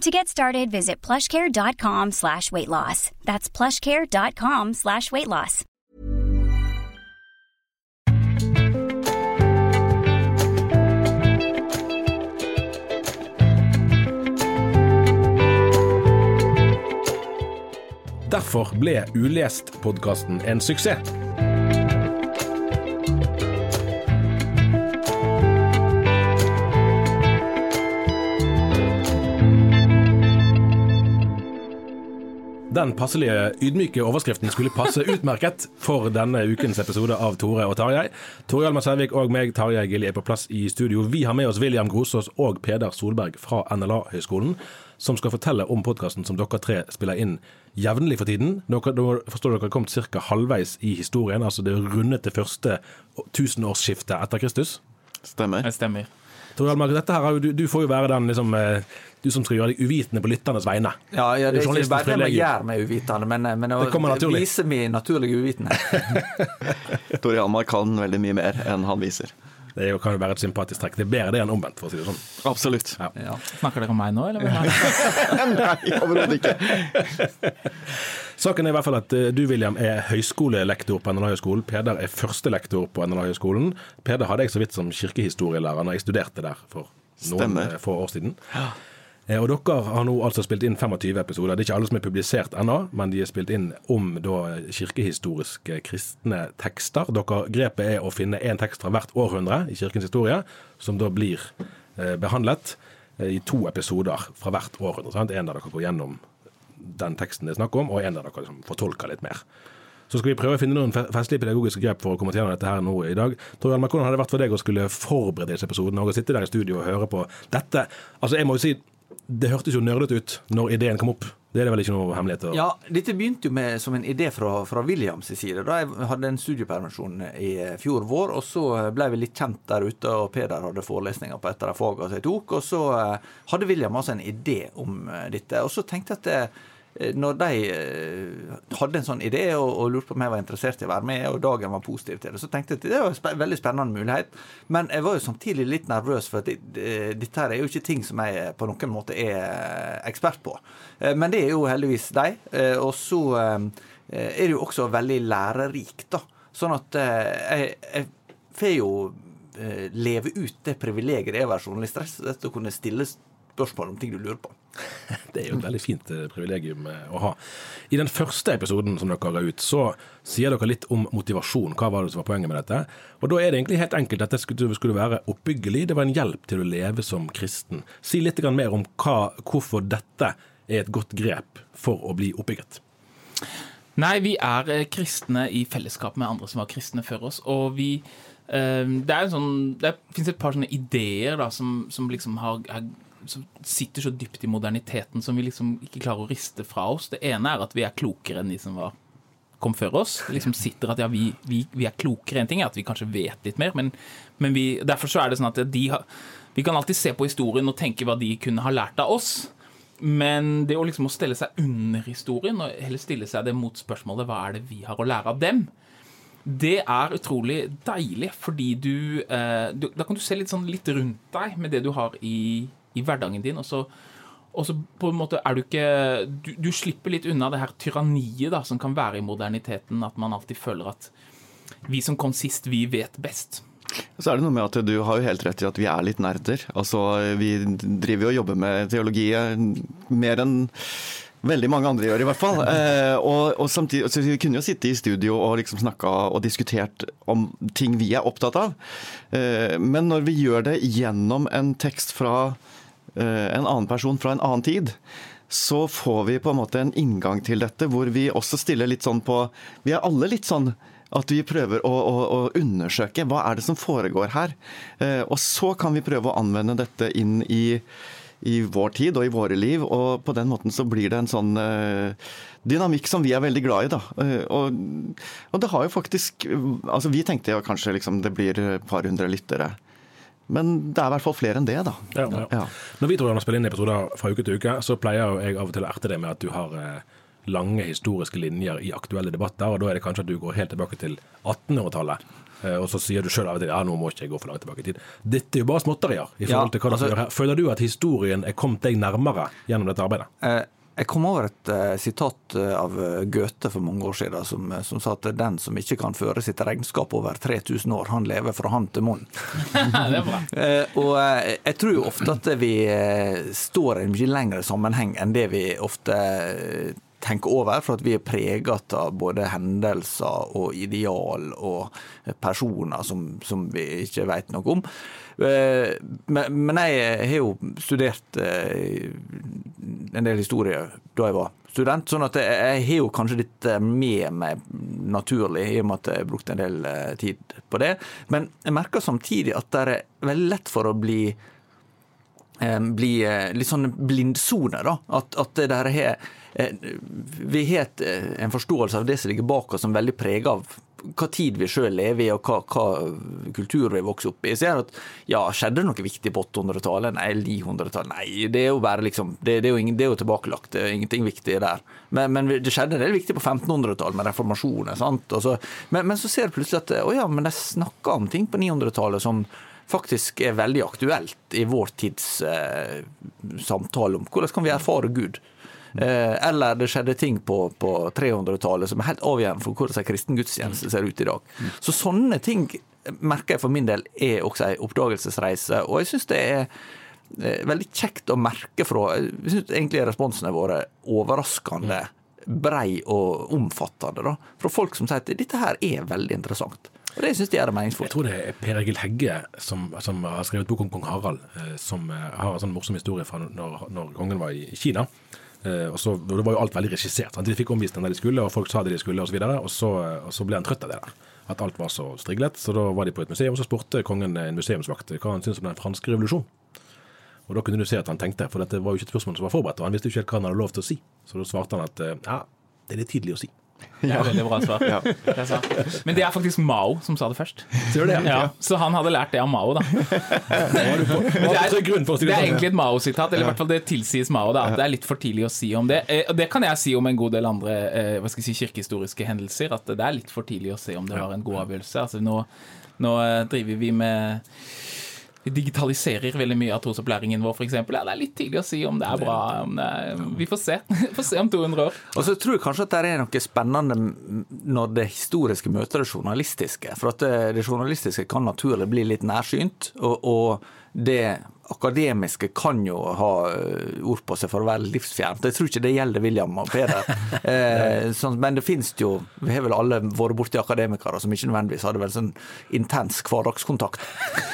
To get started, visit plushcare.com slash weight loss. That's plushcare.com slash weight loss. Derfor ble Ulest-podkasten en suksess. Den passelige, ydmyke overskriften skulle passe utmerket for denne ukens episode av Tore og Tarjei. Tore Hjalmar Sævik og meg, Tarjei Gilje, er på plass i studio. Vi har med oss William Grosås og Peder Solberg fra NLA-høgskolen, som skal fortelle om podkasten som dere tre spiller inn jevnlig for tiden. Dere, da forstår dere har kommet ca. halvveis i historien, altså det rundet det første tusenårsskiftet etter Kristus. Stemmer. Det stemmer. Hjalmar, dette her, du, du får jo være den liksom, eh, du som skal gjøre deg uvitende på lytternes vegne. Ja, ja, det er ikke bare det man gjør meg uvitende, men, men å Det kommer naturlig. vise min naturlige uvitenhet. Tore Hjalmar kan veldig mye mer enn han viser. Det er jo, kan jo være et sympatisk trekk. Det er bedre det enn omvendt, for å si det sånn. Absolutt. Ja. Snakker dere om meg nå, eller? er? Nei, overhodet ikke. Saken er i hvert fall at eh, du, William, er høyskolelektor på NLA-høgskolen. Peder er førstelektor på NLA-høgskolen. Peder hadde jeg så vidt som kirkehistorielærer når jeg studerte der for noen Stemmer. eh, få år siden. Eh, Og dere har nå altså spilt inn 25 episoder. Det er ikke alle som er publisert ennå, men de er spilt inn om da kirkehistoriske kristne tekster. Dere, grepet er å finne én tekst fra hvert århundre i kirkens historie, som da blir eh, behandlet eh, i to episoder fra hvert århundre. Sant? En der dere går gjennom den teksten det er snakk om, og en der dere liksom fortolker litt mer. Så skal vi prøve å finne noen festlige pedagogiske grep for å komme gjennom dette her nå i dag. Tor Hjalmar, hvordan har det vært for deg å skulle forberede disse episodene og å sitte der i studio og høre på dette? Altså, jeg må jo si, det hørtes jo nerdete ut når ideen kom opp. Det er det vel ikke noe hemmelighet? Ja, dette begynte jo med, som en idé fra, fra Williams side. Da jeg hadde en studiepermisjon i fjor vår, og så ble vi litt kjent der ute, og Peder hadde forelesninger på et av de fagene jeg tok. Og så eh, hadde William altså en idé om eh, dette. Og så tenkte jeg at eh, når de eh, hadde en sånn idé og, og lurte på om jeg var interessert i å være med, og Dagen var positiv til det, så tenkte jeg at det var en sp veldig spennende mulighet. Men jeg var jo samtidig litt nervøs, for at det, det, dette her er jo ikke ting som jeg på noen måte er ekspert på. Eh, Men det er jo heldigvis de. Eh, Og så eh, er det jo også veldig lærerikt, da. Sånn at eh, jeg, jeg får jo eh, leve ut det privilegiet det er å være journalist. rett og slett Å kunne stille spørsmål om ting du lurer på. Det er jo et veldig fint eh, privilegium eh, å ha. I den første episoden som dere ga ut, så sier dere litt om motivasjon. Hva var det som var poenget med dette? Og da er det egentlig helt enkelt. Dette skulle, skulle være oppbyggelig. Det var en hjelp til å leve som kristen. Si litt mer om hva, hvorfor dette er et godt grep for å bli oppbygget. Nei, vi er eh, kristne i fellesskap med andre som var kristne før oss. Og vi Det er en sånn Det finnes et par sånne ideer da som, som liksom har, er, som sitter så dypt i moderniteten som vi liksom ikke klarer å riste fra oss. Det ene er at vi er klokere enn de som var kom før oss. Det liksom sitter at ja, vi, vi, vi er klokere. En ting er at vi kanskje vet litt mer, men, men vi, derfor så er det sånn at de har, vi kan alltid se på historien og tenke hva de kunne ha lært av oss. men det å liksom å stelle seg under historien, og heller stille seg det mot spørsmålet hva er det vi har å lære av dem, det er utrolig deilig, fordi du, eh, du Da kan du se litt, sånn, litt rundt deg med det du har i, i hverdagen din, og så, og så på en måte er du ikke du, du slipper litt unna det her tyranniet da, som kan være i moderniteten, at man alltid føler at vi som kom sist, vi vet best. Så er det noe med at Du har jo helt rett i at vi er litt nerder. Altså, Vi driver jo og jobber med teologi mer enn veldig mange andre gjør, i hvert fall. Eh, og, og samtidig, så Vi kunne jo sitte i studio og liksom snakka og diskutert om ting vi er opptatt av. Eh, men når vi gjør det gjennom en tekst fra en annen person fra en annen tid, så får vi på en måte en inngang til dette hvor vi også stiller litt sånn på Vi er alle litt sånn at vi prøver å, å, å, undersøke hva er det som foregår her. Eh, og så kan vi prøve å anvende dette inn i, i, vår tid og i våre liv. Og på den måten så blir det en sånn eh, dynamikk som vi er veldig glad i. da. Eh, og, og, det har jo faktisk altså Vi tenkte jo kanskje liksom det blir et par hundre lyttere. Men det er i hvert fall flere enn det, da. Ja, ja. Ja. Når vi tror spiller inn episoder fra uke til uke, så pleier jeg av og til å erte det med at du har lange historiske linjer i aktuelle debatter, og da er det kanskje at du går helt tilbake til 1800-tallet. Eh, og så sier du sjøl av og til ja, nå må ikke jeg gå for langt tilbake i tid. Dette er jo bare småtterier. i forhold til hva altså, du gjør her. Føler du at historien er kommet deg nærmere gjennom dette arbeidet? Eh, jeg kom over et uh, sitat av Goethe for mange år siden som, som, sa at den som ikke kan føre sitt regnskap over 3000 år, han lever fra hånd til munn. uh, og uh, jeg tror jo ofte at vi står i en mye lengre sammenheng enn det vi ofte tenke over, for at vi er preget av både hendelser og ideal og personer som, som vi ikke vet noe om. Men, men jeg har jo studert eh, en del historie da jeg var student, sånn at jeg har jo kanskje litt med meg naturlig, i og med at jeg har brukt en del eh, tid på det. Men jeg merker samtidig at det er veldig lett for å bli bli litt sånn blindsone, da. At, at det der har Eh, vi har eh, en forståelse av det som ligger bak oss, som veldig preget av hva tid vi sjøl lever i, og hva, hva kultur vi vokser opp i. Så jeg at ja, skjedde det noe viktig på 800-tallet? Nei, 900-tallet? Nei, det er jo bare liksom Det, det, er, jo ingen, det er, jo tilbakelagt. Det er ingenting viktig der. Men, men det skjedde en del viktig på 1500-tallet, med reformasjonen. sant? Så, men, men, så ser du plutselig at å ja, men de snakker om ting på 900-tallet som faktisk er veldig aktuelt i vår tids eh, samtale om hvordan kan vi erfare Gud. Eh, eller det skjedde ting på, på 300-tallet som er helt avgjørende for hvordan en kristen gudstjeneste ser ut i dag. Så sånne ting merker jeg for min del er også en oppdagelsesreise. Og jeg syns det er eh, veldig kjekt å merke fra Jeg syns egentlig responsene våre overraskende brei og omfattende. da, Fra folk som sier at dette her er veldig interessant. Og det syns de er meningsfullt. Jeg tror det er Per Egil Hegge som, som, har skrevet bok om kong Harald, eh, som har en sånn morsom historie fra når, når kongen var i Kina. Uh, og så, Det var jo alt veldig regissert. Sant? De fikk omvisning der de skulle, og folk sa det de skulle, osv. Og, så og, og så ble han trøtt av det der. At alt var så striglet. Så da var de på et museum, og så spurte kongen en museumsvakt hva han syntes om den franske revolusjonen. Og da kunne du se at han tenkte, for dette var jo ikke et spørsmål som var forberedt. Og han visste jo ikke helt hva han hadde lov til å si. Så da svarte han at ja, det er litt tidlig å si. Det er veldig bra svar. Ja. Men det er faktisk Mao som sa det først. Det, ja. Så han hadde lært det av Mao, da. Det er, det er sånn. egentlig et Mao-sitat, eller i hvert fall det tilsies Mao. da, at Det er litt for tidlig å si om det. Eh, og det kan jeg si om en god del andre eh, hva skal jeg si, kirkehistoriske hendelser. At det er litt for tidlig å se om det var en god avgjørelse. Altså Nå, nå eh, driver vi med vi digitaliserer veldig mye av trosopplæringen vår, f.eks. Ja, det er litt tidlig å si om det er bra. Er, vi får se. Får se om 200 år. Og så tror jeg kanskje at det er noe spennende når det historiske møter det journalistiske. For at det, det journalistiske kan naturlig bli litt nærsynt. og, og det akademiske kan jo ha eh, ord på seg for å være livsfjernt. Jeg tror ikke det gjelder William og Peder. Eh, sånn, men det finnes jo Vi har vel alle vært borti akademikere som ikke nødvendigvis hadde vel sånn intens hverdagskontakt.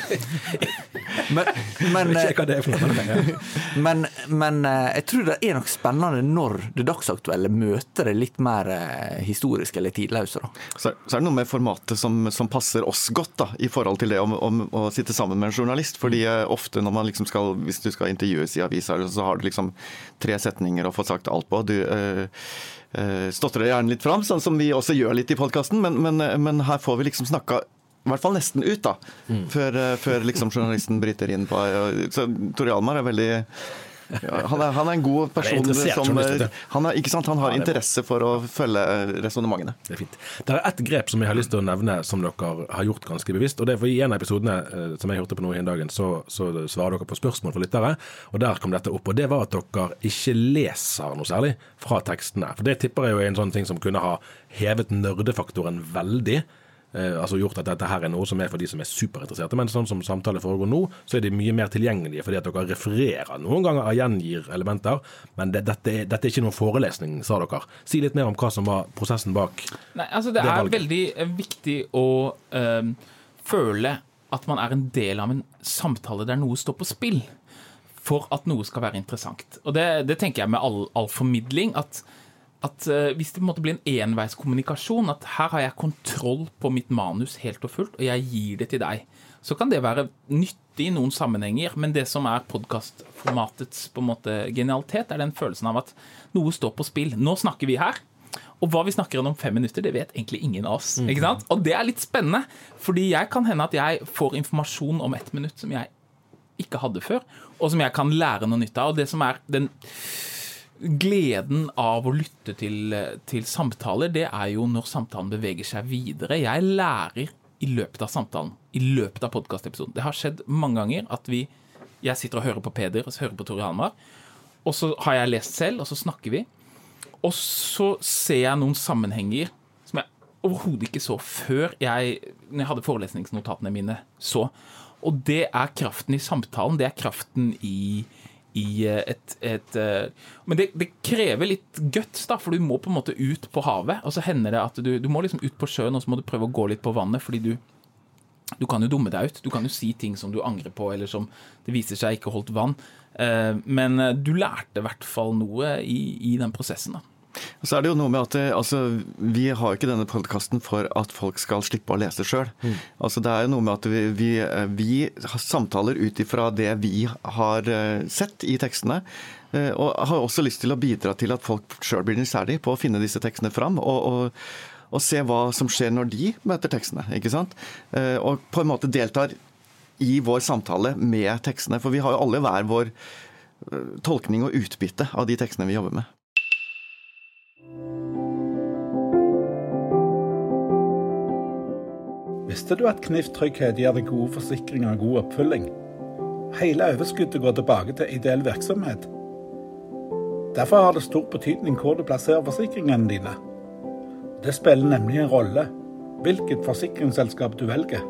men, men, men, men, eh, jeg tror det er nok spennende når det dagsaktuelle møter det litt mer eh, historiske eller tidløse. Så, så, er det noe med formatet som, som passer oss godt, da, i forhold til det om, om, å sitte sammen med en journalist. fordi ofte når man liksom skal, hvis du skal intervjues i avisa, så har du liksom tre setninger å få sagt alt på. Du øh, øh, stotrer gjerne litt fram, sånn som vi også gjør litt i podkasten, men, men, men, her får vi liksom snakka i hvert fall nesten ut, da. Mm. Før, før liksom journalisten bryter inn på Så Tore Almar er veldig han, er, han er en god person som han, er, ikke sant? han har Ja, er interesse for å følge resonnementene. Det er fint. Det er ett grep som jeg har lyst til å nevne som dere har gjort ganske bevisst. og det er for I en av episodene eh, som jeg hørte på nå i en dagen, så, så svarer dere på spørsmål fra lyttere. og Der kom dette opp. og Det var at dere ikke leser noe særlig fra tekstene. For Det tipper jeg jo er en sånn ting som kunne ha hevet nerdefaktoren veldig. Eh, altså gjort at dette her er noe som er for de som er superinteresserte. Men sånn som samtale foregår nå, så er de mye mer tilgjengelige fordi at dere refererer noen ganger og gjengir elementer. Men det, dette, er, dette er ikke noen forelesning, sa dere. Si litt mer om hva som var prosessen bak. Nei, altså Det Det er veldig eh, viktig å øh, føle at man er en del av en samtale der noe står på spill, for at noe skal være interessant. Og det, det tenker jeg med all, all formidling. at at eh, Hvis det på en måte blir en enveiskommunikasjon, at her har jeg kontroll på mitt manus helt og fullt, og jeg gir det til deg, så kan det være nyttig i noen sammenhenger. Men det som er podkastformatets genialitet, er den følelsen av at noe står på spill. Nå snakker vi her. Og hva vi snakker om om fem minutter, det vet egentlig ingen av oss. ikke sant? Og det er litt spennende, fordi jeg kan hende at jeg får informasjon om ett minutt som jeg ikke hadde før, og som jeg kan lære noe nytt av. Og det som er den gleden av å lytte til, til samtaler, det er jo når samtalen beveger seg videre. Jeg lærer i løpet av samtalen, i løpet av podkastepisoden. Det har skjedd mange ganger at vi Jeg sitter og hører på Peder og hører på Tore Halmar, og så har jeg lest selv, og så snakker vi. Og så ser jeg noen sammenhenger som jeg overhodet ikke så før jeg, når jeg hadde forelesningsnotatene mine, så. Og det er kraften i samtalen. Det er kraften i, i eh, et, et eh, Men det, det krever litt guts, da, for du må på en måte ut på havet. Og så hender det at du, du må liksom ut på sjøen, og så må du prøve å gå litt på vannet, fordi du du kan jo dumme deg ut. Du kan jo si ting som du angrer på, eller som det viser seg ikke holdt vann. Eh, Men du lærte i hvert fall noe i, i den prosessen. da. Og så er det jo noe med at det, altså, Vi har jo ikke denne podkasten for at folk skal slippe å lese sjøl. Altså, det er jo noe med at vi, vi, vi samtaler ut ifra det vi har eh, sett i tekstene. eh, Og har også lyst til å bidra til at folk sjøl blir nysgjerrig på å finne disse tekstene fram. og, og og se hva som skjer når de møter tekstene. ikke sant? Eh, Og på en måte deltar i vår samtale med tekstene. For vi har jo alle hver vår eh, tolkning og utbytte av de tekstene vi jobber med. Visste du at Knif Trygghet gir deg gode forsikringer og god oppfølging? Hele overskuddet går tilbake til ideell virksomhet. Derfor har det stor betydning hvor du plasserer forsikringene dine. Det spiller nemlig en rolle hvilket forsikringsselskap du velger.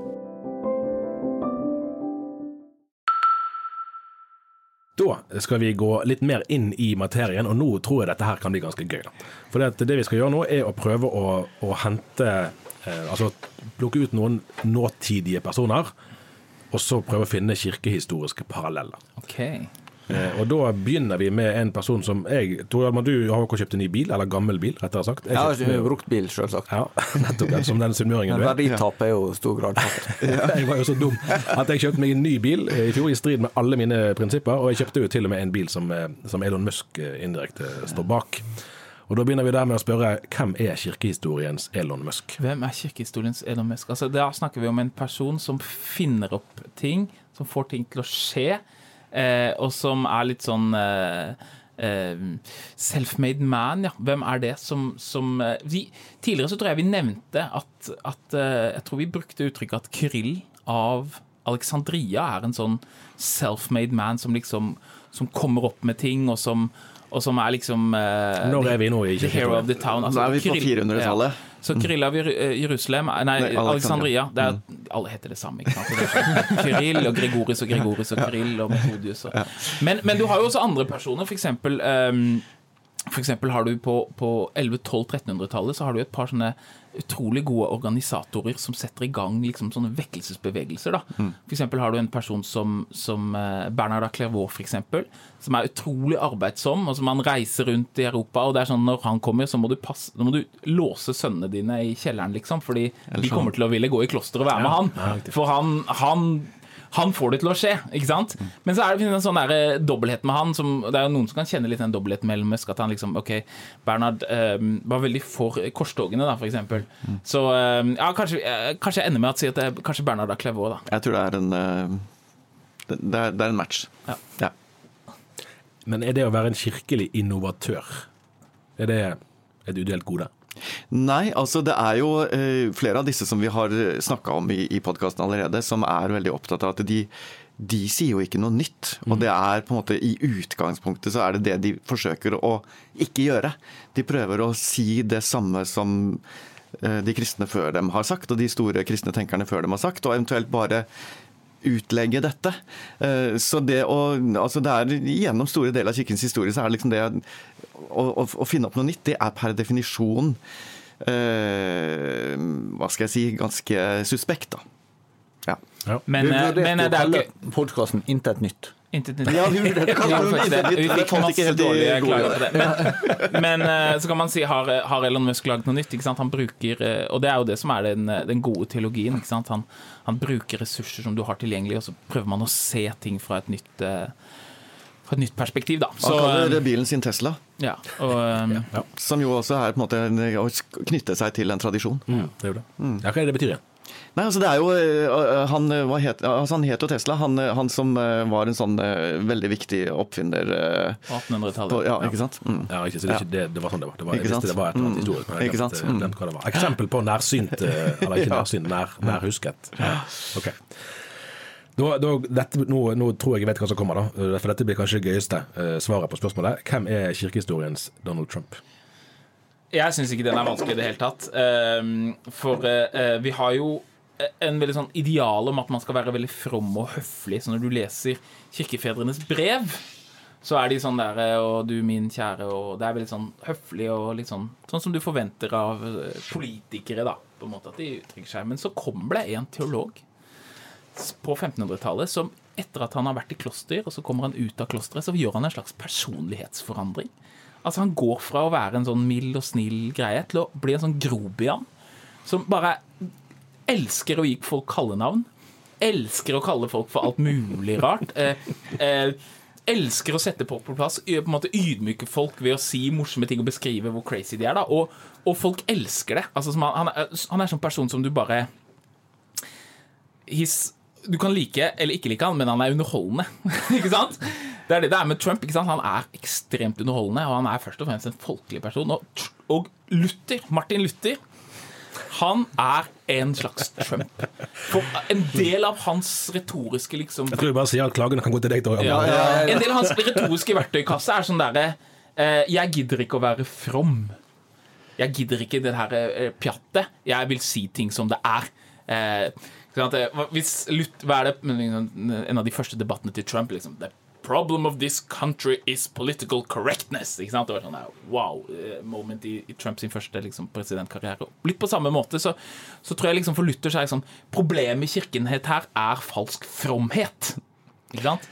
Da skal vi gå litt mer inn i materien, og nå tror jeg dette her kan bli ganske gøy. For det, vi skal gjøre nå, er å prøve å, å hente Altså plukke ut noen nåtidige personer, og så prøve å finne kirkehistoriske paralleller. Ok. Eh, og da begynner vi med en person som jeg Tor Hjalmar, du har jo kjøpt en ny bil, eller gammel bil, rettere sagt. Jeg har kjøpte meg- brukt bil, selvsagt. ja, nettopp. ja, Som den sunnmøringen du er. verditap er jo i stor grad tatt Jeg var jo så dum at jeg kjøpte meg en ny bil eh, i fjor, i strid med alle mine prinsipper. Og jeg kjøpte jo til og med en bil som, eh, som Elon Musk eh, indirekte står bak. Og da begynner vi der med å spørre hvem er kirkehistoriens Elon Musk? Hvem er kirkehistoriens Elon Musk? Altså, der snakker vi om en person som finner opp ting, som får ting til å skje, eh, og som er litt sånn eh, eh, Self-made man, ja. Hvem er det som, som eh, vi, Tidligere så tror jeg vi nevnte at, at eh, Jeg tror vi brukte uttrykket at Kyrill av Alexandria er en sånn self-made man som liksom Som kommer opp med ting, og som, og som er liksom uh, Når er vi nå i The hero of the town. Nå er vi på 400-tallet. Ja. Så Kyrill av eh, Jerusalem Nei, Nei, Alexandria. Det er, alle heter det samme. ikke sant? Sånn Kyrill og Gregorius og Gregorius og Kyrill og Metodius. Og. Men, men du har jo også andre personer. For eksempel, eksempel har du på, på 1100-1200-1300-tallet så har du et par sånne utrolig gode organisatorer som setter i gang liksom sånne vekkelsesbevegelser. da. For eksempel har du en person som, som eh, Bernard Clairvaux, for eksempel, som er utrolig arbeidsom, og som han reiser rundt i Europa. og det er sånn Når han kommer, så må du, passe, må du låse sønnene dine i kjelleren, liksom, fordi de kommer til å ville gå i kloster og være med han. For han, han han får det til å skje, ikke sant? Men så er det en sånn der, eh, dobbelthet med han. Som, det er jo noen som kan kjenne litt den dobbeltheten mellom Musk. At han liksom Ok, Bernhard eh, var veldig for korstogene, da, for eksempel. Så eh, ja, kanskje, kanskje jeg ender med å si at det kanskje Bernhard er clever òg, da. Jeg tror det er en det, det, er, det er en match. Ja. Ja. Men er det å være en kirkelig innovatør, er det et udelt gode? Nei, altså det er jo eh, flere av disse som vi har snakka om i, i podkasten allerede, som er veldig opptatt av at de, de sier jo ikke noe nytt. Og det er på en måte i utgangspunktet så er det det de forsøker å ikke gjøre. De prøver å si det samme som eh, de kristne før dem har sagt, og de store kristne tenkerne før dem har sagt, og eventuelt bare utlegge dette. Eh, Så det å Altså det er gjennom store deler av kirkens historie så er det liksom det å, å, finne opp noe nytt, det er per definisjon eh, Hva skal jeg si ganske suspekt, da. Ja. Men, vi eh, men eh, det er ikke podkasten Intet nytt. Intet nytt. Ja, vi det. nytt, Vi fikk masse dårlige klager på det. Men, men eh, så kan man si, har, har Elon Musk laget noe nytt? Ikke sant? Han bruker, og det er jo det som er den, den gode teologien. Ikke sant? Han, han bruker ressurser som du har tilgjengelig, og så prøver man å se ting fra et nytt fra et nytt perspektiv, da. Så, Han kaller eh, bilen sin Tesla, ja, og, ja. som jo også er på en måte å knytte seg til en tradisjon. Mm, det det. Ja, hva er det det betyr igjen? Nei, altså det er jo øh, Han, øh, hva het, altså han het jo Tesla, han, han som var en sånn veldig viktig oppfinner øh, 1800-tallet. på, Ja, ikke sant? Mm. Ja, ikke, så det, ikke, det, det var sånn det var. Det var jeg visste det var et eller annet Mm. historisk, men jeg glemte, sant? Mm. glemte hva det var. Eksempel på nærsynt, eh, eller ikke Ja. nærsynt, nær, nærhusket. Ok. Da, da, dette, nå, nå tror jeg jeg vet hva som kommer, da. For dette blir kanskje det gøyeste eh, svaret på spørsmålet. Hvem er kirkehistoriens Donald Trump? Jeg syns ikke den er vanskelig i det hele tatt. Ehm, For eh, vi har jo en veldig sånn ideal om at man skal være veldig from og høflig. Så når du leser kirkefedrenes brev, så er de sånn der Og du, min kjære, og det er veldig sånn høflig og litt sånn Sånn som du forventer av eh, politikere, da. På en måte at de uttrykker seg. Men så kommer det en teolog på 1500-tallet som etter at han har vært i kloster, og så kommer han ut av klosteret, så gjør han en slags personlighetsforandring. Altså Han går fra å være en sånn mild og snill greie til å bli en sånn grobian som bare elsker å gi folk kallenavn. Elsker å kalle folk for alt mulig rart. Eh, eh, elsker å sette folk på plass. På en måte Ydmyke folk ved å si morsomme ting og beskrive hvor crazy de er. da Og, og folk elsker det. Altså han, er, han er sånn person som du bare his, Du kan like eller ikke like han, men han er underholdende. ikke sant? Det er det det er med Trump. ikke sant? Han er ekstremt underholdende, og han er først og fremst en folkelig person. Og, og Luther, Martin Luther, han er en slags Trump. For en del av hans retoriske liksom Jeg tror jeg bare sier at klagene kan gå til deg, Torjan. ja, En del av hans retoriske verktøykasse er sånn derre eh, Jeg gidder ikke å være from. Jeg gidder ikke det her eh, pjattet. Jeg vil si ting som det er. Eh, Hvis hva er det liksom, En av de første debattene til Trump liksom, The problem of this country is political correctness. Ikke sant? Det var sånn wow eh, moment i, i Trumps første liksom, presidentkarriere. Litt på samme måte så, så tror jeg liksom for Luther så er liksom, problemet med kirkenhet her er falsk fromhet. Ikke sant?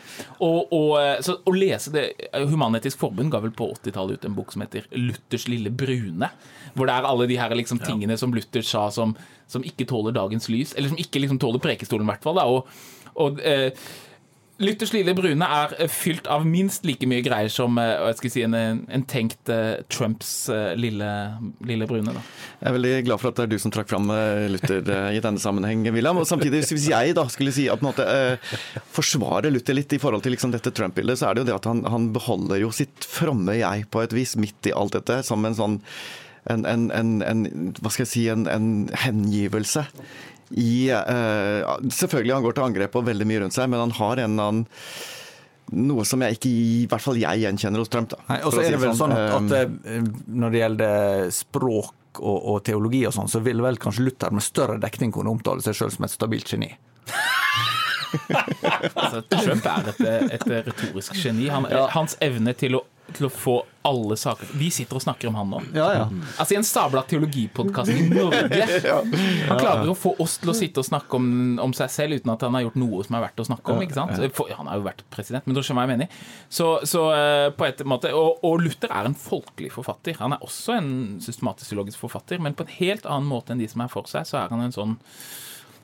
Og, og, eh, så å lese det Human-Etisk Forbund ga vel på 80-tallet ut en bok som heter 'Luthers lille brune'. Hvor det er alle de her liksom tingene som Luther sa som, som ikke tåler dagens lys. Eller som ikke liksom tåler prekestolen, i hvert fall. Og, og eh, Luthers lille brune er eh, fylt av minst like mye greier som eh, si, en, en tenkt eh, Trumps lille, lille brune. Da. Jeg er veldig glad for at det er du som trakk fram Luther i denne sammenheng, William. Og samtidig, hvis jeg da skulle si at på en måte, eh, forsvarer Luther litt i forhold til liksom, dette Trump-bildet, så er det jo det at han, han beholder jo sitt fromme jeg på et vis midt i alt dette, som en sånn en, en, en, en hva skal jeg si, en hengivelse i uh, Selvfølgelig han går til angrep på veldig mye rundt seg, men han har en annen noe som jeg ikke, i hvert fall jeg gjenkjenner hos Trump. da. Nei, og så er det vel sånn at, at Eh, eh, når det gjelder språk og, og teologi og sånn, så vil vel kanskje Luther med større dekning kunne omtale seg sjøl som et stabilt geni. Altså, Trump er et, et retorisk geni. Han, Hans evne til å, til å få alle saker Vi sitter og snakker om han nå. Ja, ja. Altså I en stabla teologipodkast i Norge. Han klarer å få oss til å sitte og snakke om, om seg selv uten at han har gjort noe som er verdt å snakke om. For, han har jo vært president, men du skjønner hva jeg mener. Så, så eh, på et måte, og, og Luther er en folkelig forfatter. Han er også en systematisk-teologisk forfatter, men på en helt annen måte enn de som er for seg, så er han en sånn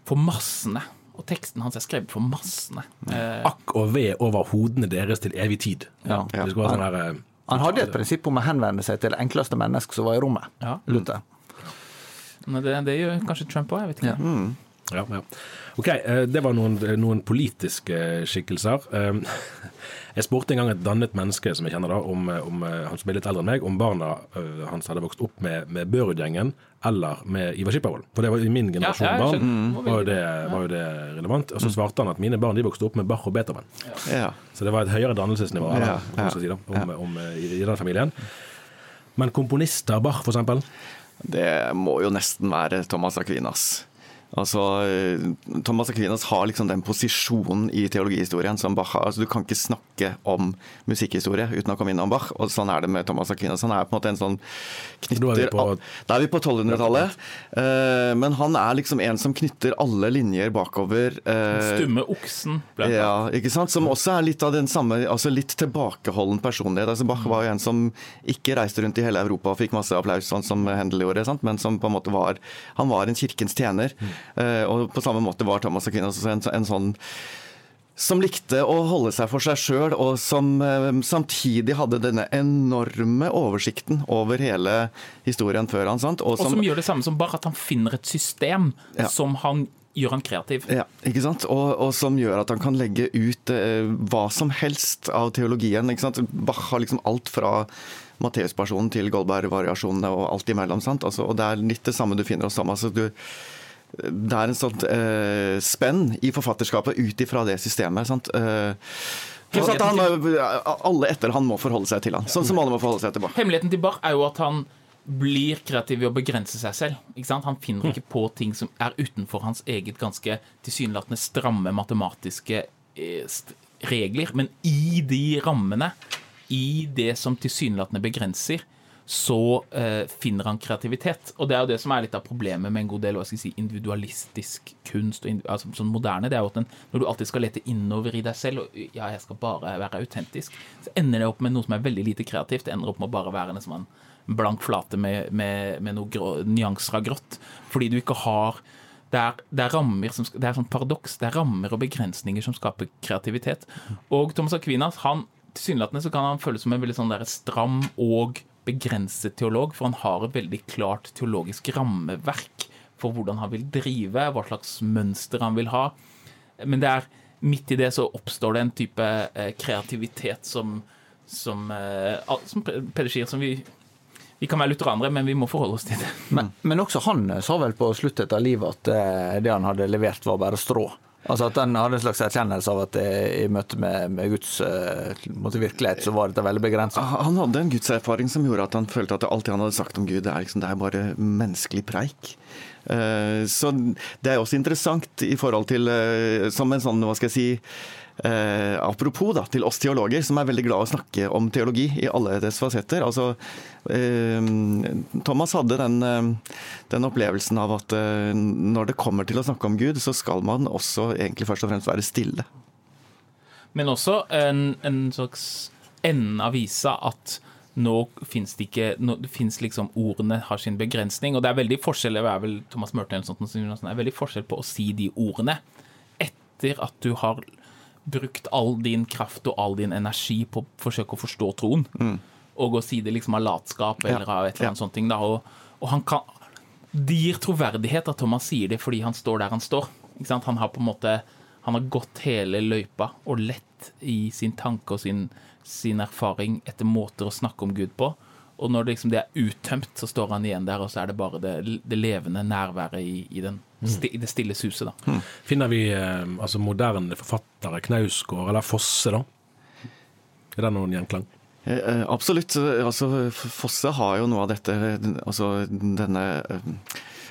for massene. Og teksten hans er skrevet for massene. Eh, Akk og ved over hodene deres til evig tid. Ja. Det skal være sånn der, eh, Han hadde et prinsipp om å henvende seg til det enkleste menneske som var i rommet. Ja. Luther. men det, det gjør kanskje Trump òg, jeg vet ikke. Ja, ja. Ok, eh, det var noen, noen politiske skikkelser. Eh, Jeg spurte en gang et dannet menneske som jeg kjenner da, om, om han som er litt eldre enn meg, om barna hans hadde vokst opp med, med Børud-gjengen eller med Ivar Skippervold. For det var i min generasjon Ja, barn, Og var, jo det, var jo det relevant. Og så svarte han at mine barn de vokste opp med Bach og Beethoven. Ja. Så det var et høyere dannelsesnivå da, si da, om, om, i, i den familien. Men komponister, Bach eksempel, Det må jo nesten være Thomas Aquinas. Altså, eh, Thomas Aquinas har liksom den posisjonen i teologihistorien som Bach har. Altså, du kan ikke snakke om musikkhistorie uten å komme innom Bach, og sånn er det med Thomas Aquinas. Han er på en måte en sånn Da er vi knytter på- Da er vi på 1200-tallet. Uh, Men han er liksom en som knytter alle linjer bakover. Uh, Stumme oksen. Blant ja, ikke sant? Som også er litt av den samme, altså litt tilbakeholden personlighet. Altså Bach var jo en som ikke reiste rundt i hele Europa og fikk masse applaus, sånn som Händel gjorde, sant? men som på en måte var Han var en kirkens tjener. Eh, og på samme måte var Thomas Aquinas en, en sånn som likte å holde seg for seg sjøl, og som eh, samtidig hadde denne enorme oversikten over hele historien før han. sant? Og som gjør det samme som bare at han finner et system Ja. som han gjør han kreativ. Ja, ikke sant? Og, og som gjør at han kan legge ut eh, hva som helst av teologien. ikke sant? Bach har liksom alt fra Matteus-personen til Goldberg-variasjonene og alt imellom. sant? Altså, og det er litt det samme du finner hos Thomas. Altså, du, det er en sånn eh, spenn i forfatterskapet ut ifra det systemet. sant? Eh, han, alle etter han må forholde seg til han, sånn som alle må forholde seg til Bach. Hemmeligheten til Bach er jo at han blir kreativ ved å begrense seg selv. Han finner ikke på ting som er utenfor hans eget ganske tilsynelatende stramme matematiske eh, regler. Men i de rammene, i det som tilsynelatende begrenser, så eh, finner han kreativitet. Og det er jo det som er litt av problemet med en god del si, individualistisk kunst, og, altså, sånn moderne. det er jo at den, Når du alltid skal lete innover i deg selv, og ja, jeg skal bare være autentisk, så ender det opp med noe som er veldig lite kreativt. Det ender opp med å bare være en blank flate med, med, med noen grå, nyanser av grått. Fordi du ikke har det er, det er rammer som, det er sånn paradoks. Det er rammer og begrensninger som skaper kreativitet. Og Thomas Aquinas, han tilsynelatende kan han føles som en veldig sånn der stram og begrenset teolog, for han har et veldig klart teologisk rammeverk for hvordan han vil drive, hva slags mønster han vil ha. Men det er midt i det så oppstår det en type eh, kreativitet som, som, eh, som Peder sier, som vi vi kan være lutheranere, men vi må forholde oss til det. Men, men også han sa vel på sluttet av livet at eh, det han hadde levert, var bare strå. Altså at han hadde en slags erkjennelse av at i møte med, med Guds måte, virkelighet, så var dette veldig begrensa. Han hadde en gudserfaring som gjorde at han følte at alt det han hadde sagt om Gud, det er, liksom, det er bare menneskelig preik. Eh, Så det er også interessant i forhold til eh, Som en sånn, hva skal jeg si eh, Apropos da, til oss teologer, som er veldig glad å snakke om teologi i alle dets fasetter. Altså, eh, Thomas hadde den, eh, den opplevelsen av at eh, når det kommer til å snakke om Gud, så skal man også egentlig først og fremst være stille. Men også en, en slags enden av visa at nå fins det ikke nå, finnes liksom Ordene har sin begrensning, og det er veldig forskjell det er vel Thomas Mørten eller sånt, det er veldig forskjell på å si de ordene etter at du har brukt all din kraft og all din energi på å forsøke å forstå troen, og å si det liksom av latskap eller Ja, av et eller ja. annet sånt. Da, og, og han kan Det gir troverdighet at Thomas sier det fordi han står der han står. Han har på en måte Han har gått hele løypa og lett i sin tanke og sin, sin erfaring etter måter å snakke om Gud på. Og når det, liksom, det er uttømt, så står han igjen der, og så er det bare det, det levende nærværet i, i, den, sti, i det stille suset. da. finner vi eh, altså moderne forfattere, Knausgård eller Fosse, da? Er det noen gjenklang? Eh, eh, Absolutt. Altså, Fosse har jo noe av dette, altså denne eh,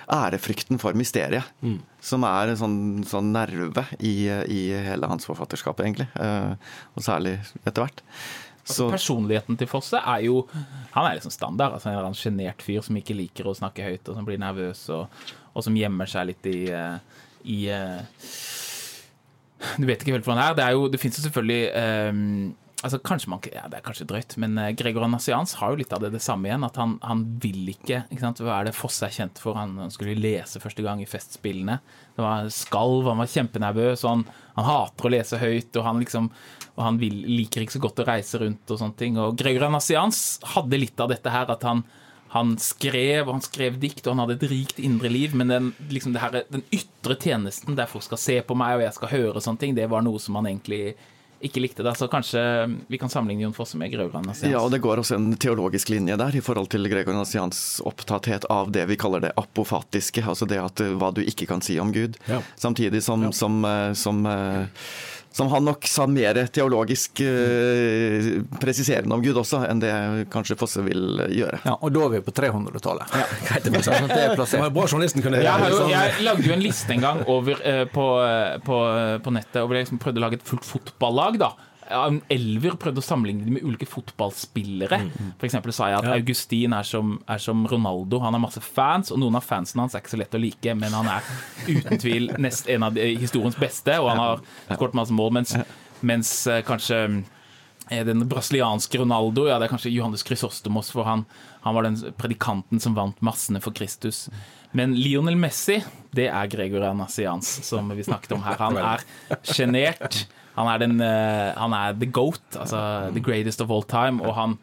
ærefrykten for mysteriet, som er en sånn, sånn nerve i, i hele hans forfatterskap, egentlig. Eh, Og særlig etter hvert. Så, Personligheten til Fosse er jo Han er liksom standard. altså En sjenert fyr som ikke liker å snakke høyt, og som blir nervøs, og, og som gjemmer seg litt i, eh, i eh, Du vet ikke helt hvor han er. Det, er jo, det fins jo selvfølgelig eh, altså kanskje man, ja, Det er kanskje drøyt, men eh, Gregor Nassians har jo litt av det, det samme igjen. At han, han vil ikke, ikke sant? Hva er det Fosse er kjent for? Han, han skulle lese første gang i Festspillene. Det var skalv, han var kjempenervøs, han, han hater å lese høyt. Og han liksom og han vil, liker ikke så godt å reise rundt og sånne ting. Og Gregor Nassians hadde litt av dette her, at han, han skrev, og han skrev dikt, og han hadde et rikt indre liv, men den, liksom her, den ytre tjenesten der folk skal se på meg, og jeg skal høre sånne ting, det var noe som han egentlig ikke likte. det. Så kanskje vi kan sammenligne Jon Fosse med Gregor Nassians. Ja, og det går også en teologisk linje der i forhold til Gregor Nassians opptatthet av det vi kaller det apofatiske, altså det at eh, hva du ikke kan si om Gud. Ja. Samtidig som, som, som, som eh, som han nok sa mer teologisk eh, presiserende om Gud også, enn det kanskje Fosse vil gjøre. Ja, Og da er vi på 300-tallet. Ja. det Sånn det er bra journalisten kunne Jeg, har jo, liksom- jeg lagde jo en liste en gang over, eh, på, eh, på, på nettet, og jeg liksom prøvde å lage et fullt fotballag. da Ja, elver prøvde å sammenligne dem med ulike fotballspillere. For eksempel sa jeg at Augustin er som, er som Ronaldo. Han har masse fans, og noen av fansene hans er ikke så lett å like, men han er uten tvil nest en av de, historiens beste, og han har skåret masse mål, mens, mens eh, kanskje eh, den brasilianske Ronaldo, ja, det er kanskje Johannes Chrysostomos, for han, han var den predikanten som vant massene for Kristus. Men Lionel Messi, det er Gregor Anasians, som vi snakket om her. Han er sjenert. Han er den eh, Han er the goat, altså the greatest of all time, og han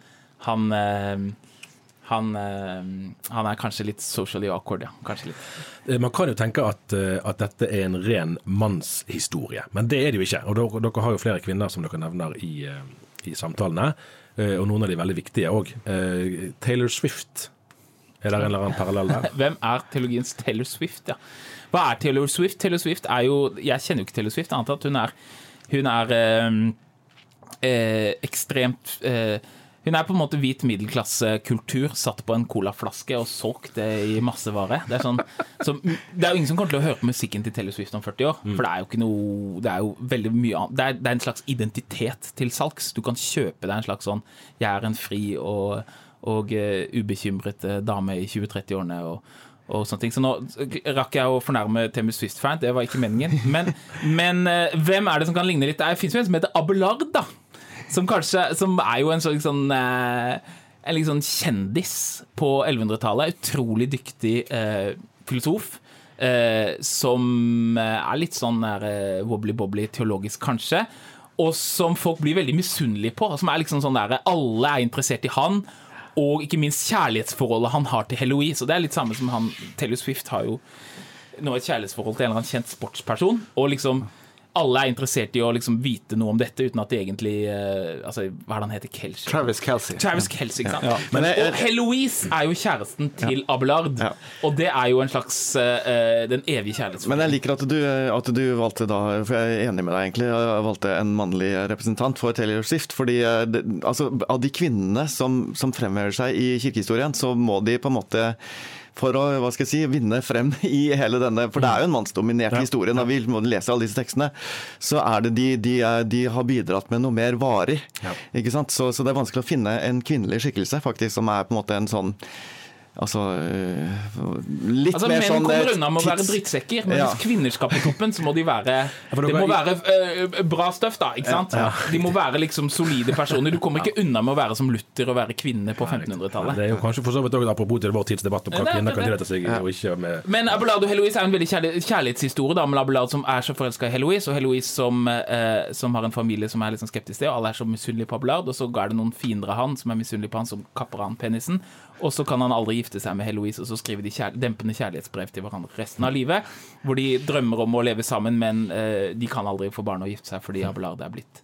han eh, han, eh, han er kanskje litt socially awkward, ja. Kanskje litt. Man kan jo tenke at, at dette er en ren mannshistorie, men det er det jo ikke. Og dere, dere har jo flere kvinner som dere nevner i, i samtalene, og noen av de veldig viktige òg. Taylor Swift, er det en eller annen parallell der? Hvem er teologiens Taylor Swift, ja? Hva er Taylor Swift? Taylor Swift er jo Jeg kjenner jo ikke Taylor Swift, annet enn at hun er Hun er eh, eh, ekstremt eh, Hun er på en måte hvit middelklassekultur satt på en colaflaske og solgt det i massevare. Det er, sånn, så, det er jo ingen som kommer til å høre på musikken til Taylor Swift om 40 år. For det er jo ikke noe Det er jo veldig mye annet. Det er, det er en slags identitet til salgs. Du kan kjøpe deg en slags sånn Jeg er en fri og, og uh, ubekymret uh, dame i 20-30-årene. og og sånne ting. Så nå rakk jeg å fornærme Temus Swift-fan, det var ikke meningen. Men, men uh, hvem er det som kan ligne litt? Det fins jo en som heter Abelard, da. Som kanskje Som er jo en slags sånn En sånn kjendis på 1100-tallet. Utrolig dyktig eh, filosof. Eh, som er litt sånn eh, wobbly-bobbly teologisk, kanskje. Og som folk blir veldig misunnelige på. Som er liksom sånn der, Alle er interessert i han. Og ikke minst kjærlighetsforholdet han har til Heloise. Og det er litt samme som han Taylor Swift har jo nå et kjærlighetsforhold til en eller annen kjent sportsperson. Og liksom alle er interessert i å liksom vite noe om dette, uten at de egentlig uh, altså, Hva er det han heter? Kelsey? Travis Kelsey. Travis Kelsey, ikke sant? Ja. Men jeg- og Heloise er jo kjæresten til Abelard. Ja. Og det er jo en slags uh, den evige kjærlighetsforholdet. Men jeg liker at du, at du valgte da, for jeg er enig med deg egentlig, jeg valgte en mannlig representant for Taylor Swift. fordi det, altså, Av de kvinnene som, som fremhever seg i kirkehistorien, så må de på en måte for å hva skal jeg si, vinne frem i hele denne For det er jo en mannsdominert historie. Når vi leser alle disse tekstene, så er det de, de, de har bidratt med noe mer varig. ikke sant? Så, så det er vanskelig å finne en kvinnelig skikkelse faktisk, som er på en måte en sånn Altså øh, litt Altså, mer Menn sånn kommer eh, unna med å være drittsekker, men Ja. hvis kvinner skal på toppen, så må de være Det må være uh, bra støff, da. ikke sant? De må være liksom solide personer. Du kommer ikke unna med å være som Luther og være kvinne på 1500-tallet. Det er jo kanskje for så vidt også apropos til vår tids debatt om hva Ja, er kvinner kan tillate seg og ikke med Men Abelardo Heloise er en veldig kjærlig, kjærlighetshistorie. da, med Abelard som er så forelska i Heloise, og Heloise som, uh, som har en familie som er litt sånn skeptisk til, og alle er så misunnelige på Abelard. Og så er det noen fiender av han som er misunnelige på han, som kapper han penisen. Og så kan han aldri gifte seg med Heloise, og så skriver de kjær dempende kjærlighetsbrev til hverandre resten av livet. Hvor de drømmer om å leve sammen, men eh, de kan aldri få barn og gifte seg fordi Abelard er blitt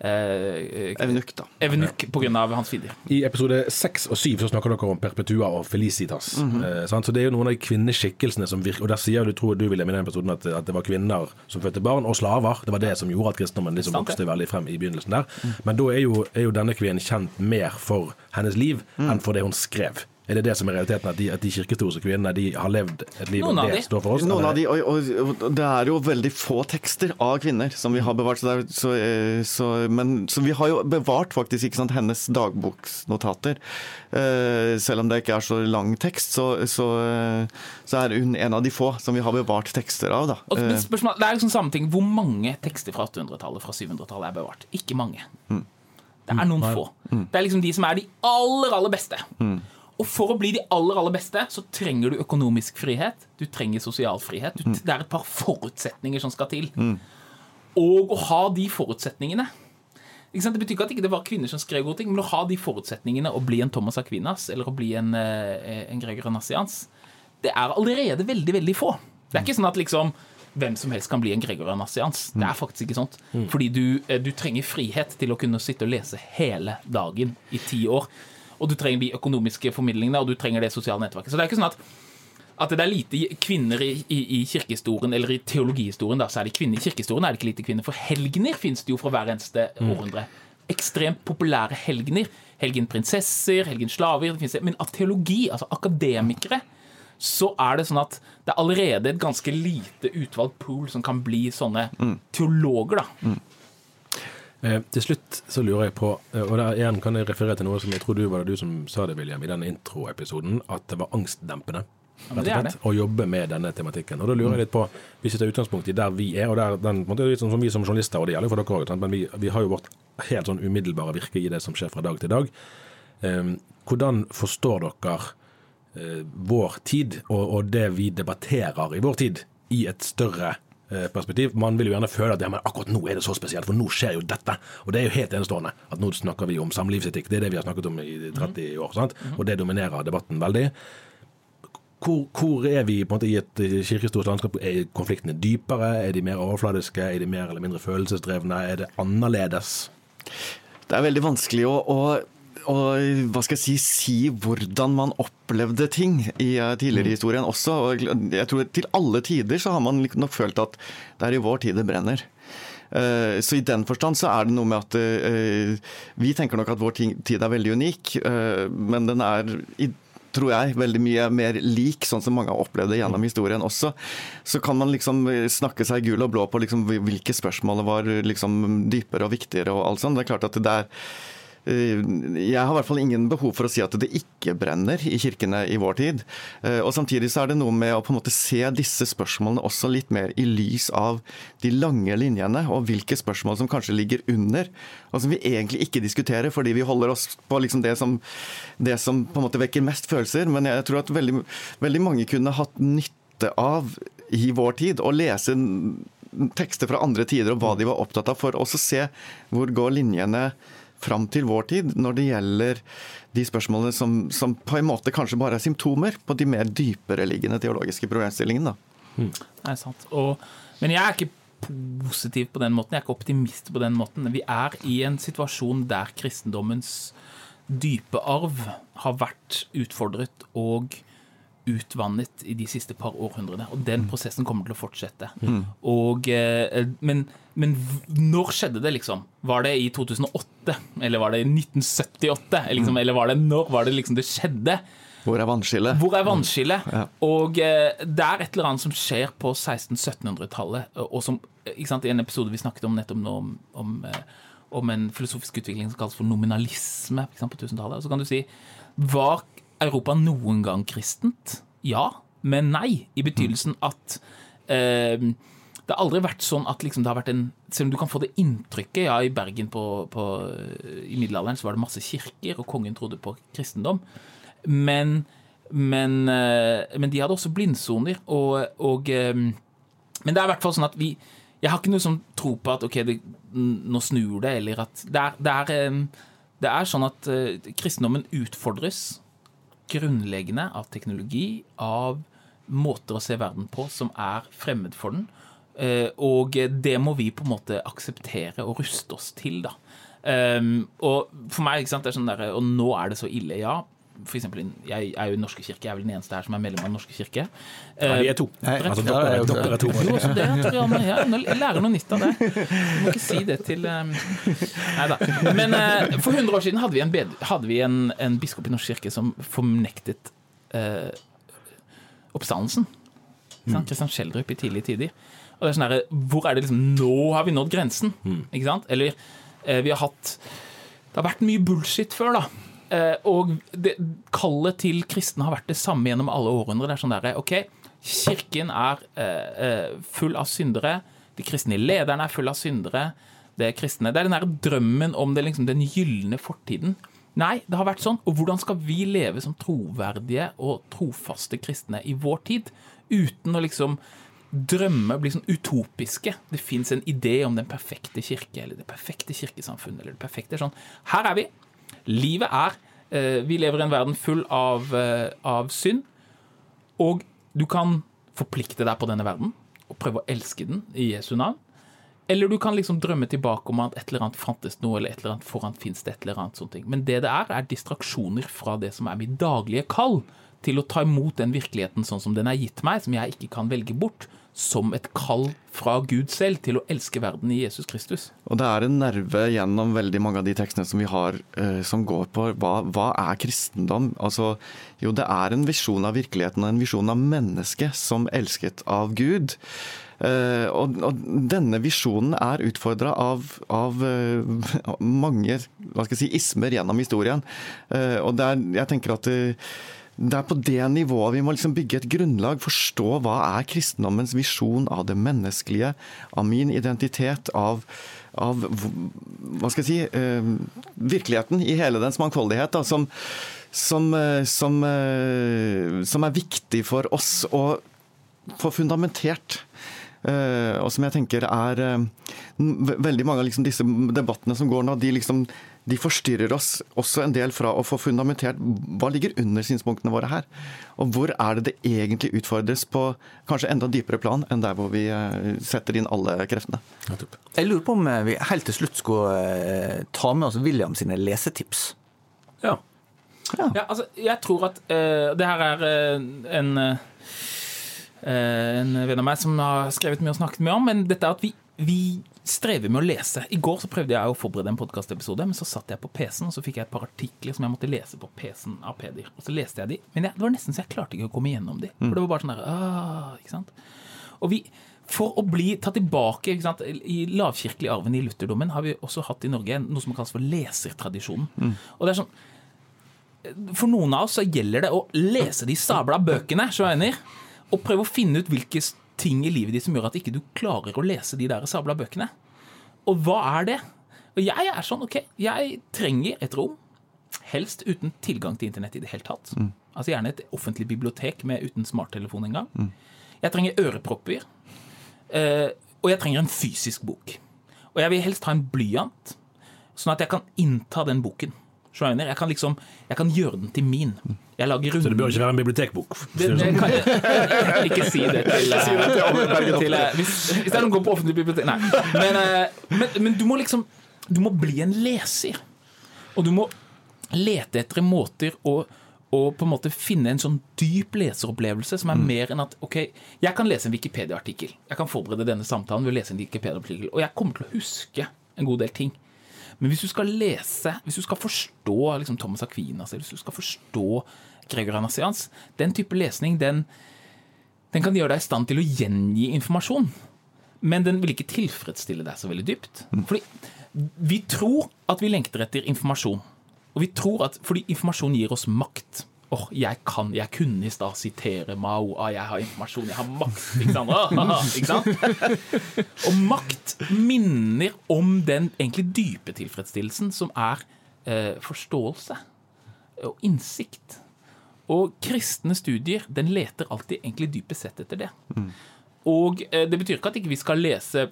eh, Evenuk, da. Evenuk pga. hans fiender. I episode seks og syv så snakker dere om Perpetua og Felicitas. eh, sant? Så Det er jo noen av de kvinneskikkelsene som virker Og der sier du, tror du William, i den episoden at, at det var kvinner som fødte barn, og slaver. Det var det som gjorde at kristendommen liksom Sant vokste veldig frem i begynnelsen der. Men da er jo, er jo denne kvinnen kjent mer for hennes liv enn for det hun skrev. Er det det som er realiteten, at de, at de kirkehistoriske kvinnene de har levd et liv Noen av det de. står for oss? Noen av de, og, og, og det er jo veldig få tekster av kvinner som vi har bevart. Så, det er, så, eh, så, men, så vi har jo bevart faktisk ikke sant, hennes dagboksnotater. Uh, selv om det ikke er så lang tekst, så, så, eh, så er hun en av de få som vi har bevart tekster av. Da. Og, men spørsmål, det er sånn samme ting. Hvor mange tekster fra 800-tallet fra 700-tallet er bevart? Ikke mange. Det er noen få. Det er liksom de som er de aller, aller beste. Og for å bli de aller, aller beste, så trenger du økonomisk frihet. Du trenger sosial frihet. Du, det er et par forutsetninger som skal til. Og å ha de forutsetningene ikke sant? Det betyr ikke at det ikke var kvinner som skrev gode ting, men å ha de forutsetningene å bli en Thomas Aquinas eller å bli en, eh, en Gregor Nassians, det er allerede veldig, veldig få. Det er ikke sånn at liksom hvem som helst kan bli en Gregor Nassians. Det er faktisk ikke sånt. Fordi du, eh, du trenger frihet til å kunne sitte og lese hele dagen i ti år. Og du trenger de økonomiske formidlingene, og du trenger det sosiale nettverket. Så det er ikke sånn at at det er lite kvinner i, i, i kirkehistorien, eller i teologihistorien, da, det kvinner i kirkehistorien er det ikke lite kvinner. For helgener finnes det jo fra hver eneste århundre. Ekstremt populære helgener. Helgenprinsesser, helgenslaver. Det det. Men av teologi, altså akademikere, så er det sånn at det er allerede et ganske lite utvalgt pool som kan bli sånne teologer, da. Eh, til slutt så lurer jeg på, eh, og der igjen kan jeg referere til noe som jeg tror du var det du som sa det, William, i denne introepisoden, at det var angstdempende. Ja, det slett, Å jobbe med denne tematikken. Og da lurer jeg litt på, Hvis vi tar utgangspunkt i der vi er, og der, den, måte, litt sånn som vi som journalister, og det gjelder jo for dere òg, men vi, vi har jo vårt helt sånn umiddelbare virke i det som skjer fra dag til dag. Eh, hvordan forstår dere eh, vår tid og, og det vi debatterer i vår tid, i et større perspektiv. Man vil jo gjerne føle at ja, men akkurat nå er det så spesielt, for nå skjer jo dette. Og det er jo helt enestående at nå snakker vi om samlivsetikk. Det er det vi har snakket om i 30 år, sant? og det dominerer debatten veldig. Hvor, hvor er vi på en måte i et kirkestort landskap? Er konfliktene dypere? Er de mer overfladiske? Er de mer eller mindre følelsesdrevne? Er det annerledes? Det er veldig vanskelig å, å, å hva skal jeg si, si hvordan man opplevde ting i tidligere tidligere historien også. Og jeg tror Til alle tider så har man nok følt at det er i vår tid det brenner. Eh, Så i den forstand så er det noe med at eh, vi tenker nok at vår tid er veldig unik, eh, men den er i tror jeg, veldig mye mer lik sånn som mange har opplevd det gjennom historien også. Så kan man liksom snakke seg gul og blå på liksom hvilke spørsmål var liksom dypere og viktigere og alt sånt. Det er klart at det er eh, jeg har i hvert fall ingen behov for å si at det ikke brenner i kirkene i vår tid. Eh, Og Samtidig så er det noe med å på en måte se disse spørsmålene også litt mer i lys av de lange linjene, og hvilke spørsmål som kanskje ligger under, og som vi egentlig ikke diskuterer fordi vi holder oss på liksom det, som, det som på en måte vekker mest følelser. Men jeg tror at veldig, veldig mange kunne hatt nytte av i vår tid å lese tekster fra andre tider og hva de var opptatt av, for også se hvor går linjene fram til vår tid når det gjelder de spørsmålene som, som på en måte kanskje bare er symptomer på de mer dypere liggende teologiske problemstillingene. Mm. Det er sant. Og, men jeg er ikke positiv på den måten. Jeg er ikke optimist på den måten. Vi er i en situasjon der kristendommens dype arv har vært utfordret og utvannet i de siste par århundrene. Og den prosessen kommer til å fortsette. Og, eh, men, men når skjedde det, liksom? Var det i 2008? Eller var det i 1978? Eller, mm. eller var det når var det liksom det skjedde? Hvor er vannskillet? Hvor er vannskillet? Ja. Og eh, det er et eller annet som skjer på 1600-1700-tallet, og som ikke sant, I en episode vi snakket om nettopp nå om, om, eh, om en filosofisk utvikling som kalles for nominalisme ikke sant, på 1000-tallet. Og så kan du si Var Europa noen gang kristent? Ja, men nei. I betydelsen at eh, det har aldri vært sånn at liksom det har vært en Selv om du kan få det inntrykket Ja, i Bergen på, på, i middelalderen så var det masse kirker, og kongen trodde på kristendom. Men, men, eh, men de hadde også blindsoner, og, og eh, Men det er i hvert fall sånn at vi Jeg har ikke noe som tro på at ok, det, nå snur det, eller at Det er, det er, eh, det er sånn at eh, kristendommen utfordres grunnleggende av teknologi, av måter å se verden på som er fremmed for den. Eh, Og det må vi på en måte akseptere og ruste oss til, da. Um, og for meg, ikke sant, det er sånn der, og nå er det så ille, ja. For eksempel, jeg er jo i norske kirke, jeg er vel den eneste her som er medlem av Den norske kirke. Ja, vi er to. Nei, Altså, dere, er dere er to. Jo, så det jeg, ja, jeg lærer noe nytt av det. Du må ikke si det til um... Nei da. Men eh, for 100 år siden hadde vi en, bed hadde vi en, en biskop i Norsk kirke som fornektet eh, oppstandelsen. Mm. Kristian Schjelderup i tidlige tider. Og det er sånn her, Hvor er det liksom Nå har vi nådd grensen. Ikke sant? Eller eh, vi har hatt Det har vært mye bullshit før, da. Eh, og det, kallet til kristne har vært det samme gjennom alle århundrer. Det er sånn der, ok, Kirken er eh, eh, full av syndere. De kristne lederne er full av syndere. Det er kristne. Det er den der drømmen om det, liksom, den gylne fortiden. Nei, det har vært sånn. Og hvordan skal vi leve som troverdige og trofaste kristne i vår tid? Uten å liksom drømmer blir sånn utopiske. Det fins en idé om den perfekte kirke eller det perfekte kirkesamfunnet, eller det perfekte sånn. Her er vi. Livet er eh, Vi lever i en verden full av, eh, av synd. Og du kan forplikte deg på denne verden og prøve å elske den i Jesu navn. Eller du kan liksom drømme tilbake om at et eller annet fantes noe, eller et eller annet foran fins det et eller annet sånt. Men det det er, er distraksjoner fra det som er mitt daglige kall til å ta imot den virkeligheten sånn som den er gitt meg, som jeg ikke kan velge bort, som et kall fra Gud selv til å elske verden i Jesus Kristus. Og det er en nerve gjennom veldig mange av de tekstene som vi har, eh, som går på hva, hva er kristendom? Altså, jo, det er en visjon av virkeligheten og en visjon av mennesket som elsket av Gud. Eh, og, og, denne visjonen er utfordra av, av eh, mange hva skal jeg si, ismer gjennom historien. Uh, og er, jeg tenker at det er på det nivået vi må liksom bygge et grunnlag. Forstå hva er kristendommens visjon av det menneskelige, av min identitet, av, av hva skal jeg si, virkeligheten i hele dens mangfoldighet. Da, som, som, som, som er viktig for oss å få fundamentert. Uh, og som jeg tenker er uh, Veldig mange av liksom disse debattene som går nå, de, liksom, de forstyrrer oss også en del fra å få fundamentert hva ligger under synspunktene våre her. Og hvor er det det egentlig utfordres på kanskje enda dypere plan enn der hvor vi uh, setter inn alle kreftene. Jeg lurer på om vi helt til slutt skulle ta med oss William sine lesetips. Ja. ja. ja altså, jeg tror at det her er en uh, en venn av meg som har skrevet mye og snakket mye om. Men dette er at vi, vi strever med å lese. I går så prøvde jeg å forberede en podkastepisode, men så satt jeg på PC-en og så fikk jeg et par artikler som jeg måtte lese på PC-en av Peder. Og så leste jeg de, men jeg, det var nesten så jeg klarte ikke å komme gjennom de. For det var bare sånn der, ah, ikke sant? Og vi, for å bli tatt tilbake sant? I lavkirkelig arven i lutherdommen har vi også hatt i Norge noe som kalles for lesertradisjonen. Mm. Og det er sånn For noen av oss så gjelder det å lese de sabla bøkene, skjønner og prøve å finne ut hvilke ting i livet ditt som gjør at ikke du klarer å lese de der sabla bøkene. Og hva er det? Og jeg er sånn, ok, jeg trenger et rom, helst uten tilgang til internett i det hele tatt. Mm. Altså Gjerne et offentlig bibliotek med uten smarttelefon engang. Mm. Jeg trenger ørepropper. Eh, og jeg trenger en fysisk bok. Og jeg vil helst ha en blyant, sånn at jeg kan innta den boken. Shriner. Jeg kan liksom, jeg kan gjøre den til min. Jeg lager rundt. Så det bør ikke være en bibliotekbok? Det, det sånn. kan jeg ikke si det til, si det til, til hvis, hvis, det er noen går på offentlig bibliotek Nei. Men, eh, men, men, du må liksom Du må bli en leser. Og du må lete etter måter å, og på en måte finne en sånn dyp leseropplevelse som er mm. mer enn at OK, jeg kan lese en Wikipedia-artikkel. Jeg kan forberede denne samtalen ved å lese en Wikipedia-artikkel. Og jeg kommer til å huske en god del ting. Men hvis du skal lese, hvis du skal forstå liksom, Thomas Aquinas, eller hvis du skal forstå Gregor Anasians, den type lesning, den, den kan gjøre deg i stand til å gjengi informasjon. Men den vil ikke tilfredsstille deg så veldig dypt. Mm. Fordi vi tror at vi lengter etter informasjon. Og vi tror at fordi informasjon gir oss makt oh, jeg kan, jeg kunne i stad sitere Mao. Ah, jeg har informasjon, jeg har makt. Ikke sant? Ah, ikke sant? Og makt minner om den egentlig dype tilfredsstillelsen som er eh, forståelse og innsikt. Og kristne studier den leter alltid egentlig dypest sett etter det. Mm. Og eh, det betyr ikke at ikke vi skal lese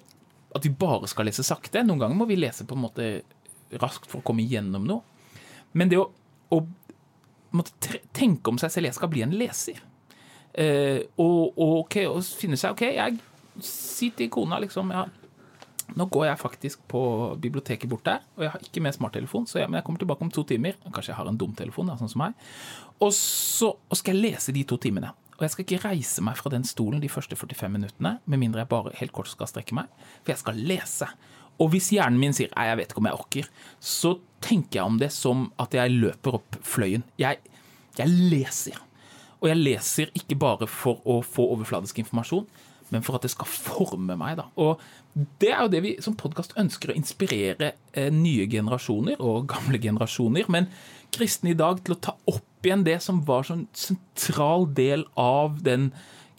at vi bare skal lese sakte. Noen ganger må vi lese på en måte raskt for å komme igjennom noe. Men det å, å måtte tenke om seg selv. Jeg skal bli en leser. Eh, og, og, okay, og finne seg OK, jeg sier til kona liksom ja, Nå går jeg faktisk på biblioteket bort der, og jeg har ikke med smarttelefon, så jeg, men jeg kommer tilbake om to timer. Kanskje jeg har en dum telefon, da, sånn som meg. Og så og skal jeg lese de to timene. Og jeg skal ikke reise meg fra den stolen de første 45 minuttene, med mindre jeg bare helt kort skal strekke meg, for jeg skal lese. Og hvis hjernen min sier 'nei, jeg vet ikke om jeg orker', så tenker jeg om det som at jeg løper opp fløyen. Jeg, jeg leser. Og jeg leser ikke bare for å få overfladisk informasjon, men for at det skal forme meg. Da. Og det er jo det vi som podkast ønsker å inspirere eh, nye generasjoner og gamle generasjoner, men kristne i dag til å ta opp igjen det som var sånn sentral del av den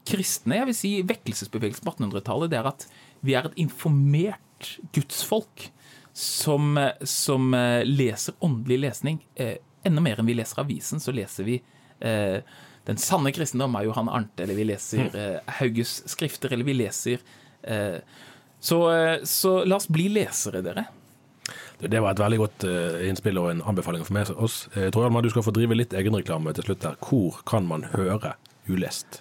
kristne jeg vil si, vekkelsesbevegelsen på 1800-tallet. Det er at vi er et informert gudsfolk som, som eh, leser åndelig lesning. Eh, enda mer enn vi leser avisen, så leser vi eh, Den sanne kristendom av Johan Arnte, eller vi leser eh, Hauges skrifter, eller vi leser eh, så, så la oss bli lesere, dere. Det var et veldig godt innspill og en anbefaling for meg oss. Jeg tror Alma, du skal få drive litt egenreklame til slutt her. Hvor kan man høre Ulest?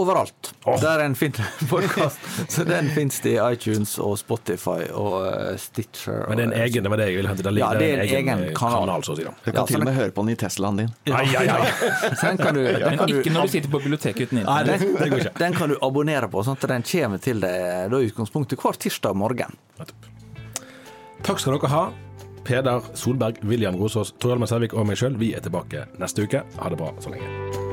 Overalt. Der en finner podkast. Så den fins det i iTunes og Spotify og eh, Stitcher. Men det er en egen, det var det jeg ville hente. Det Ja, det er en egen egen kanal. så å si. da. Du kan Ja, til og med høre på den i Teslaen din. Ja. Så den kan du, den Men kan du ikke når du sitter på biblioteket uten Nei, internett. den, den kan du abonnere på, sånn at den kommer til deg da i utgangspunktet hver tirsdag morgen. Takk skal dere ha. Peder Solberg, William Rosås, Tor Hjalmar Selvik og meg sjøl. Vi er tilbake neste uke. Ha det bra så lenge.